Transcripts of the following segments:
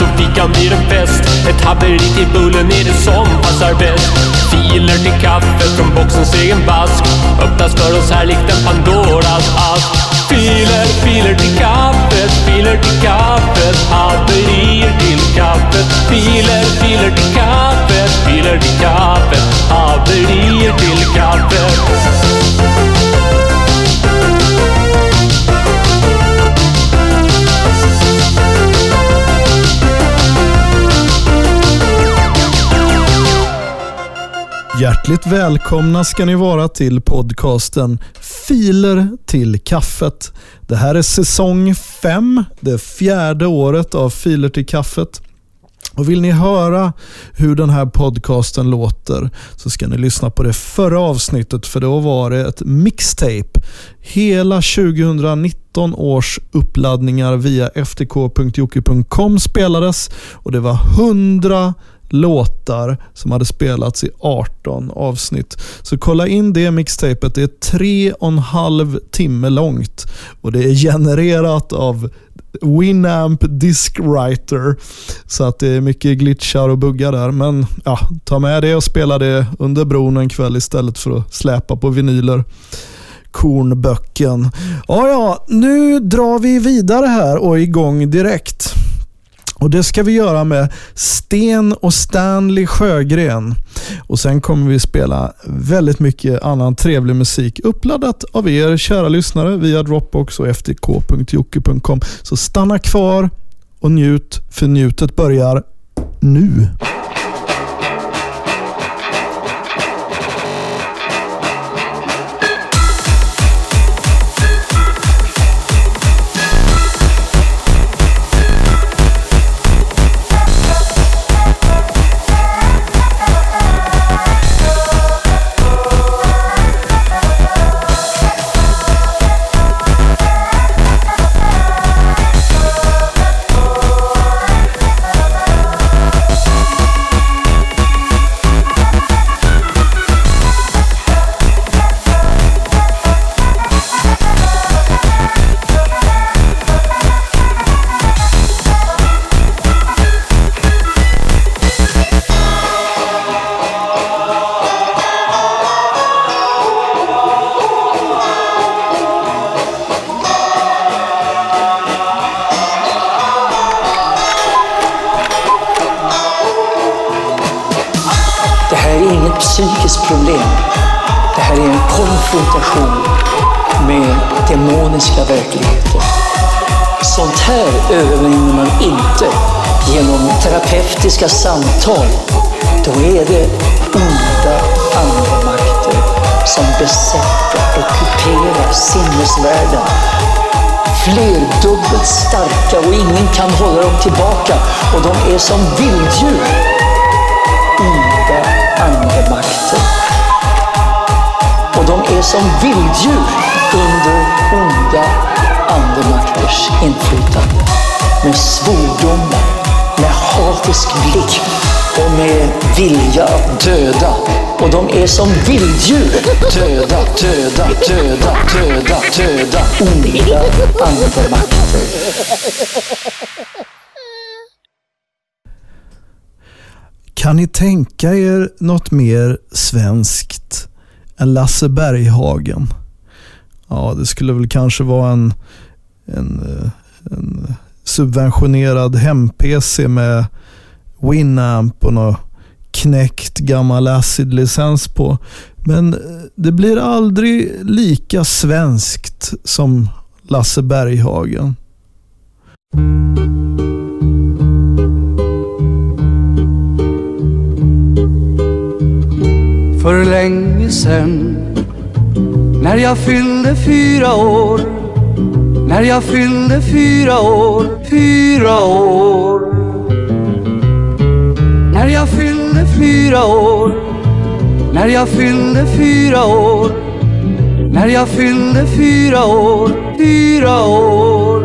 så fikan blir en fest. Ett haveri till bullen är det som passar bäst. Filer till kaffet från boxens egen vask Öppnas för oss här likt en Pandoras ask. Filer, filer till kaffet, filer till kaffet. Haverier till kaffet. Filer, filer till kaffet, filer till kaffet. Haverier till kaffet. Hjärtligt välkomna ska ni vara till podcasten Filer till kaffet. Det här är säsong 5, det fjärde året av Filer till kaffet. Och Vill ni höra hur den här podcasten låter så ska ni lyssna på det förra avsnittet för då var det ett mixtape. Hela 2019 års uppladdningar via ftk.jocke.com spelades och det var 100 låtar som hade spelats i 18 avsnitt. Så kolla in det mixtapet. Det är tre och en halv timme långt och det är genererat av Winamp Disk Writer. Så att det är mycket glitchar och buggar där. Men ja, ta med det och spela det under bron en kväll istället för att släpa på vinyler kornböcken. Ja, ja, nu drar vi vidare här och är igång direkt. Och Det ska vi göra med Sten och Stanley Sjögren. Och Sen kommer vi spela väldigt mycket annan trevlig musik uppladdat av er kära lyssnare via Dropbox och ftk.jocke.com. Så stanna kvar och njut, för njutet börjar nu. Terapeutiska samtal. Då är det onda andemakter som besätter, och ockuperar sinnesvärlden. Flerdubbelt starka och ingen kan hålla dem tillbaka. Och de är som vilddjur onda andemakter. Och de är som vilddjur under onda andemakters inflytande. Med svordomar, med hatisk blick och med vilja att döda. Och de är som vilddjur. Döda, döda, döda, döda, döda. Onda andemakter. Kan ni tänka er något mer svenskt än Lasse Berghagen? Ja, det skulle väl kanske vara en, en, eh, en subventionerad hem-PC med Winamp och någon knäckt gammal acid-licens på. Men eh, det blir aldrig lika svenskt som Lasse Berghagen. För länge sen När jag fyllde fyra år när jag fyllde fyra år Fyra år. När jag fyllde fyra år när jag fyllde fyra år. När jag fyllde fyra år, fyra år.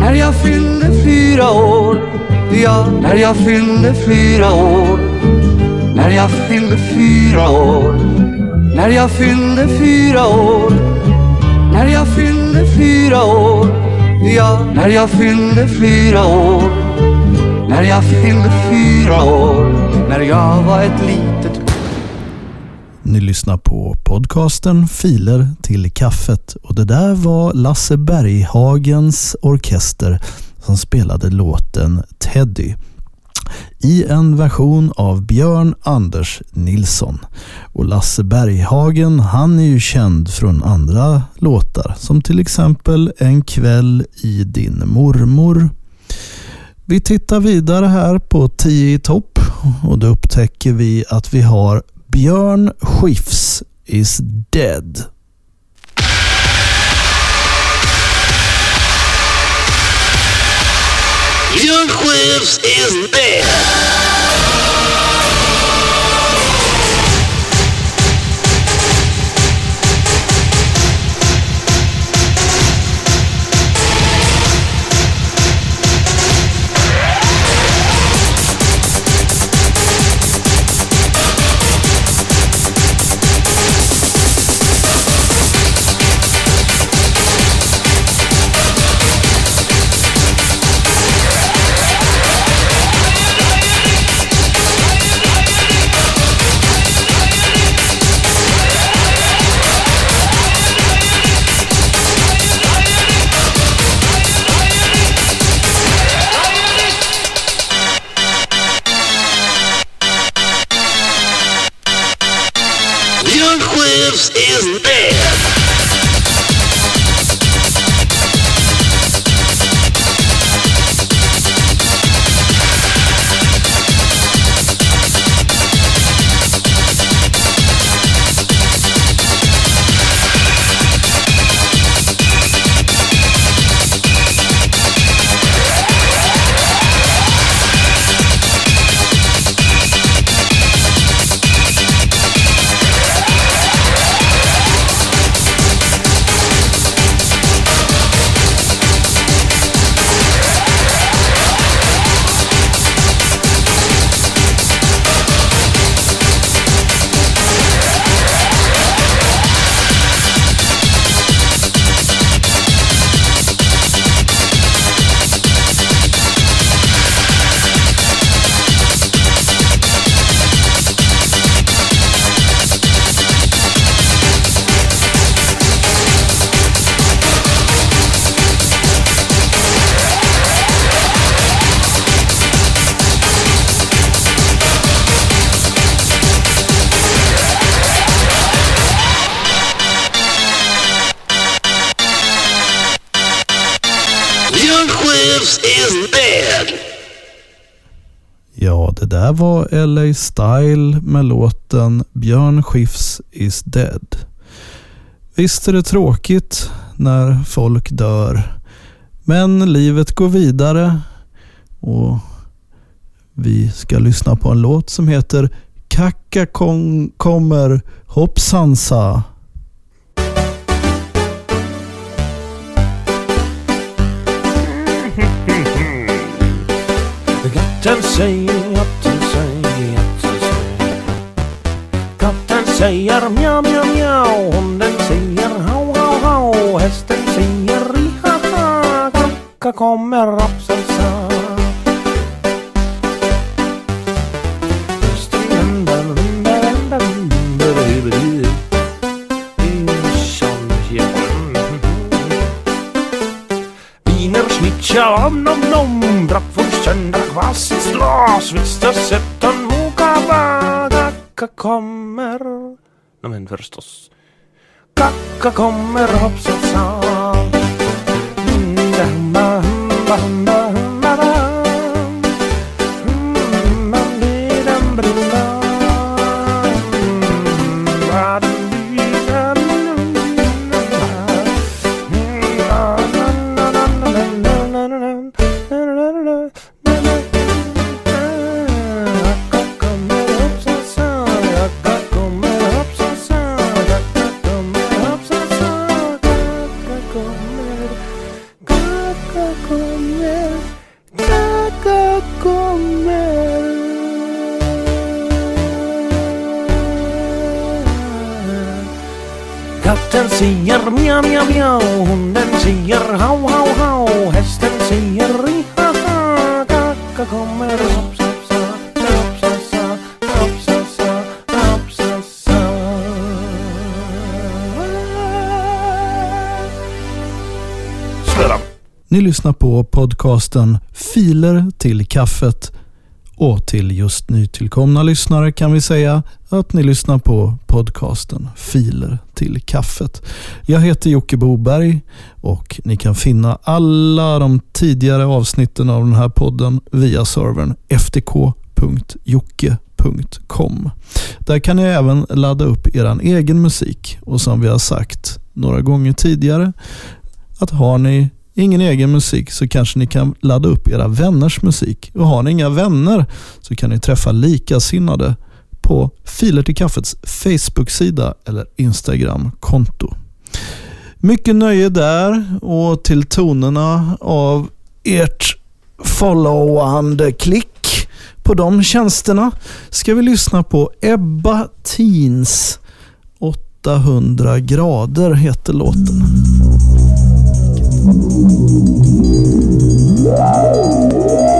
När jag fyllde fyra år Ja, när jag fyllde fyra år. När jag fyllde fyra år När jag fyllde fyra år. När jag fyllde fyra år Ja, när jag fyllde fyra år. När jag fyllde fyra år När jag var ett litet Ni lyssnar på podcasten Filer till kaffet. Och det där var Lasse Berghagens orkester som spelade låten Teddy i en version av Björn Anders Nilsson. Och Lasse Berghagen han är ju känd från andra låtar som till exempel En kväll i din mormor. Vi tittar vidare här på 10 i topp och då upptäcker vi att vi har Björn Skifs is dead. Björn Skifs is dead. Var LA Style med låten Björn Skifs is dead. Visst är det tråkigt när folk dör, men livet går vidare och vi ska lyssna på en låt som heter Kacka kom, kommer hoppsansa. Katten säger, katten säger mjau, mjau, mjau. Hunden säger hau, hau, hau. Hästen säger riha-ha. Kacka kommer rapselsa. Hästen Wiener Schnitzel, om nom nom, bratwurst, söndra kvass i glas, Visst sett en mokaba, Kacka kommer, no men förstås. Kacka kommer hoppsan sa. Mjau. Hunden säger hau, hau, hau. Hästen säger riha-ha. Kacka kommer hoppsasa, hoppsasa, hoppsasa, hoppsasa. Sluta. Ni lyssnar på podcasten Filer till kaffet och till just nytillkomna lyssnare kan vi säga att ni lyssnar på podcasten Filer till kaffet. Jag heter Jocke Boberg och ni kan finna alla de tidigare avsnitten av den här podden via servern ftk.jocke.com. Där kan ni även ladda upp er egen musik och som vi har sagt några gånger tidigare att har ni ingen egen musik så kanske ni kan ladda upp era vänners musik. Och har ni inga vänner så kan ni träffa likasinnade på Filer till kaffets Facebook-sida eller Instagram-konto. Mycket nöje där och till tonerna av ert followande klick på de tjänsterna ska vi lyssna på Ebba Teens 800 grader heter låten. Wow.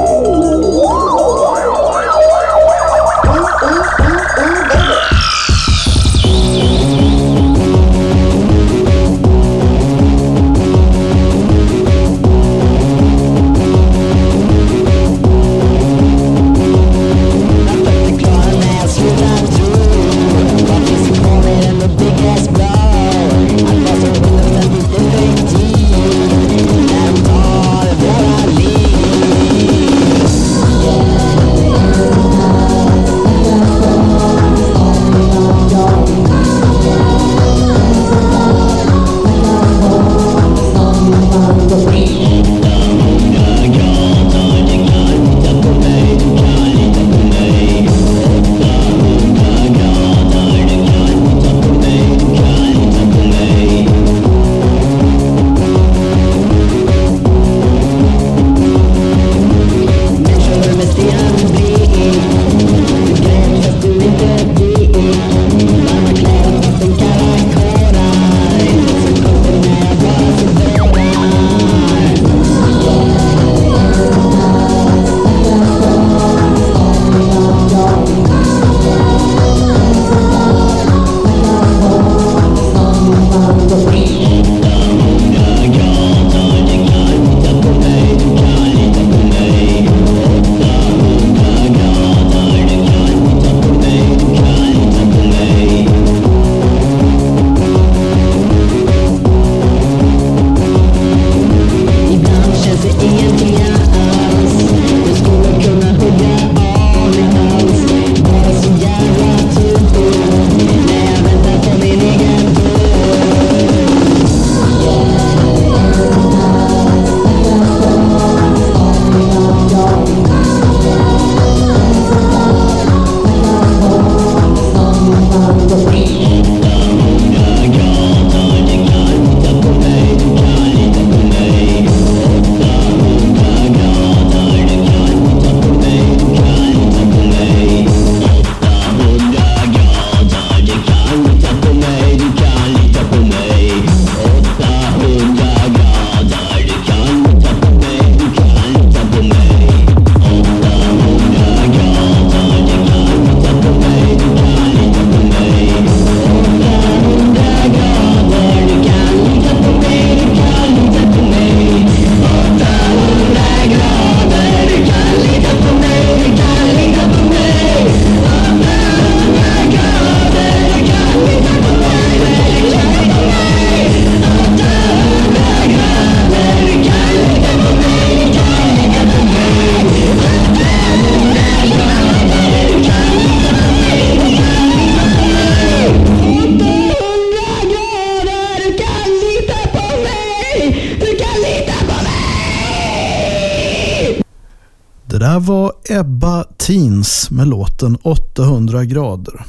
Det här var Ebba Teens med låten 800 grader.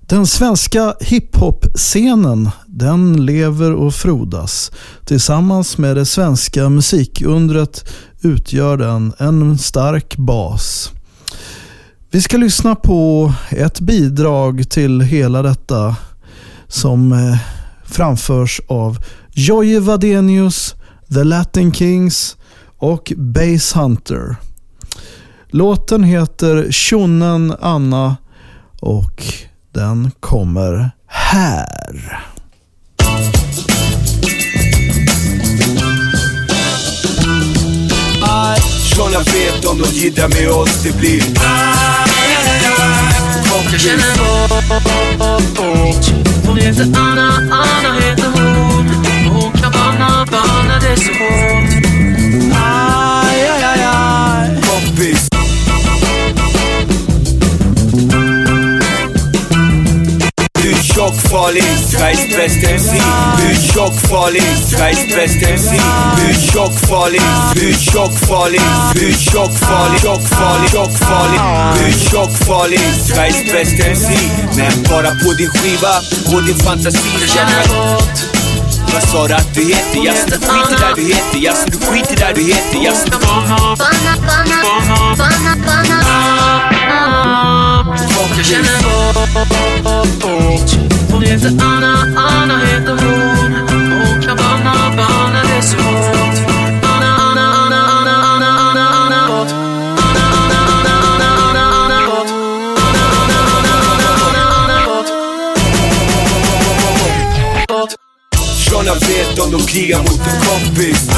Den svenska hiphop-scenen den lever och frodas. Tillsammans med det svenska musikundret utgör den en stark bas. Vi ska lyssna på ett bidrag till hela detta som eh, framförs av Jojje Wadenius, The Latin Kings och Bass Hunter. Låten heter Tjonnen Anna och den kommer här. Såna vet om de jiddrar med oss, det blir Jag känner Hon heter Anna, Anna heter hon hon kan banna, banna det så hårt tjockfarlig, Sveriges bästa MC Du är tjockfarlig, Sveriges bästa MC Du är tjockfarlig, du är tjockfarlig Du är tjockfarlig, tjockfarlig, tjockfarlig Du är tjockfarlig, Sveriges bästa MC Men bara på din skiva och din fantasi Jag känner bort Vad sa du att du heter? Jaså du skiter där du heter Jaså du skiter där du heter Jaså Jag känner bort Hon heter Anna, Anna heter kompis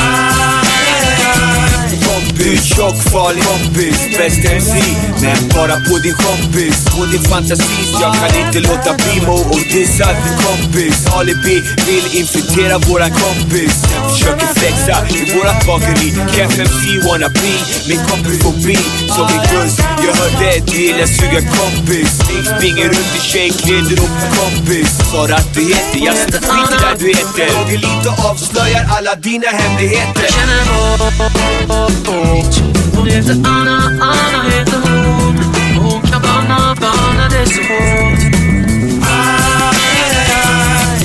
Du är tjockfarlig kompis, bäst MC Men bara på din kompis, på din fantasi. Jag kan inte låta bli Mo och dissa din kompis. Alibi vill infiltrera våran kompis. Försöker flexa i vårat bageri Keff MC wanna be min kompis får bli Som en guzz, jag hörde du gillar suga kompis. Springer runt i tjejkläder och kompis. Sa du att du heter, jag skiter där du heter. Roger lite avslöjar alla dina hemligheter. Jag känner bort Hon heter Anna, Anna heter hon Och hon kan banna, banna det så hårt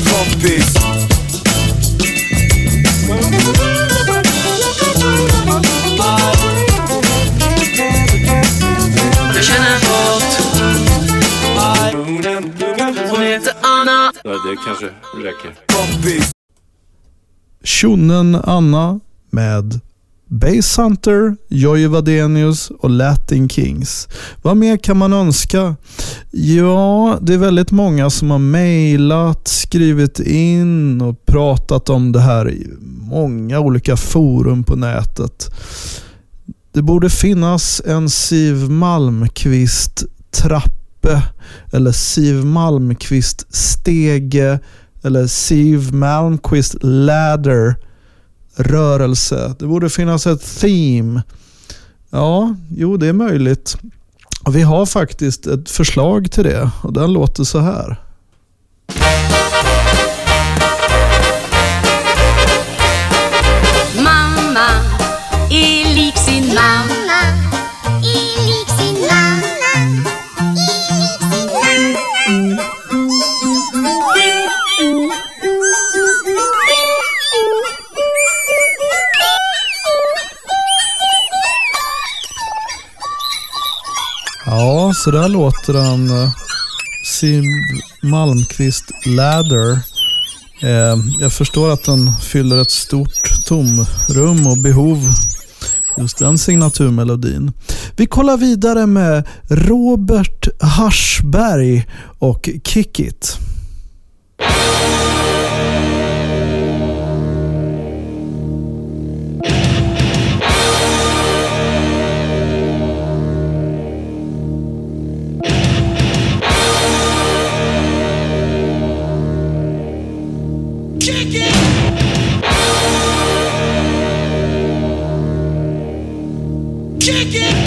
kompis Jag känner bort Hon heter Anna Ja, det kanske räcker. kompis Tjonnen Anna med Base Hunter, Jojje Wadenius och Latin Kings. Vad mer kan man önska? Ja, det är väldigt många som har mejlat, skrivit in och pratat om det här i många olika forum på nätet. Det borde finnas en Siv Malmqvist trappe eller Siv Malmqvist stege eller Siv Malmqvist ladder rörelse. Det borde finnas ett theme. Ja, jo det är möjligt. Och vi har faktiskt ett förslag till det och den låter så här. Mamma är lik sin mamma är lik sin mamma Ja, så där låter den eh, Siv Malmqvist ladder. Eh, jag förstår att den fyller ett stort tomrum och behov. Just den signaturmelodin. Vi kollar vidare med Robert Haschberg och Kick It. again.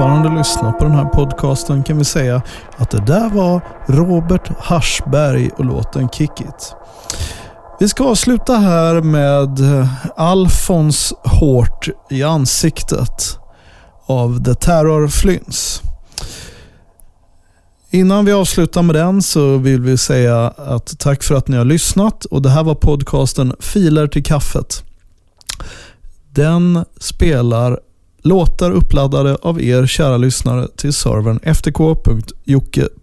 Fortfarande lyssnar på den här podcasten kan vi säga att det där var Robert Haschberg och låten Kick It. Vi ska avsluta här med Alfons hårt i ansiktet av The Terror Flyns. Innan vi avslutar med den så vill vi säga att tack för att ni har lyssnat och det här var podcasten Filer till kaffet. Den spelar låtar uppladdade av er kära lyssnare till servern ftk.jocke.com.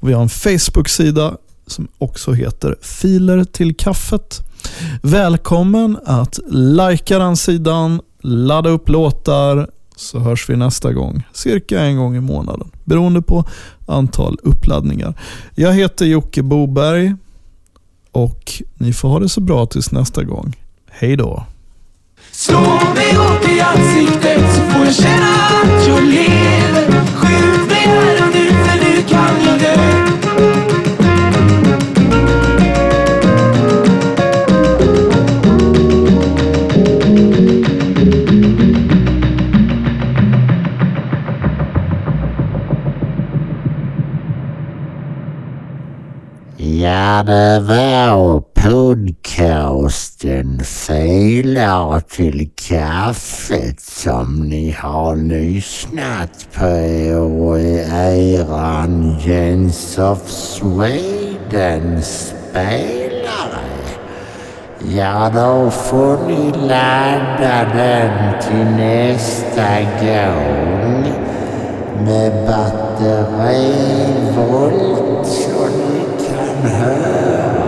Vi har en Facebook-sida som också heter Filer till kaffet. Välkommen att likea den sidan, ladda upp låtar, så hörs vi nästa gång. Cirka en gång i månaden, beroende på antal uppladdningar. Jag heter Jocke Boberg och ni får ha det så bra tills nästa gång. Hej då! Slå mig hårt i ansiktet så får jag känna att jag lever. Skjut mig här och nu för nu kan jag dö. Ja, det var podcasten Filar till kaffet som ni har lyssnat på i eran Jens of Sweden spelare. Ja, då får ni ladda den till nästa gång med batterivolt så ni kan höra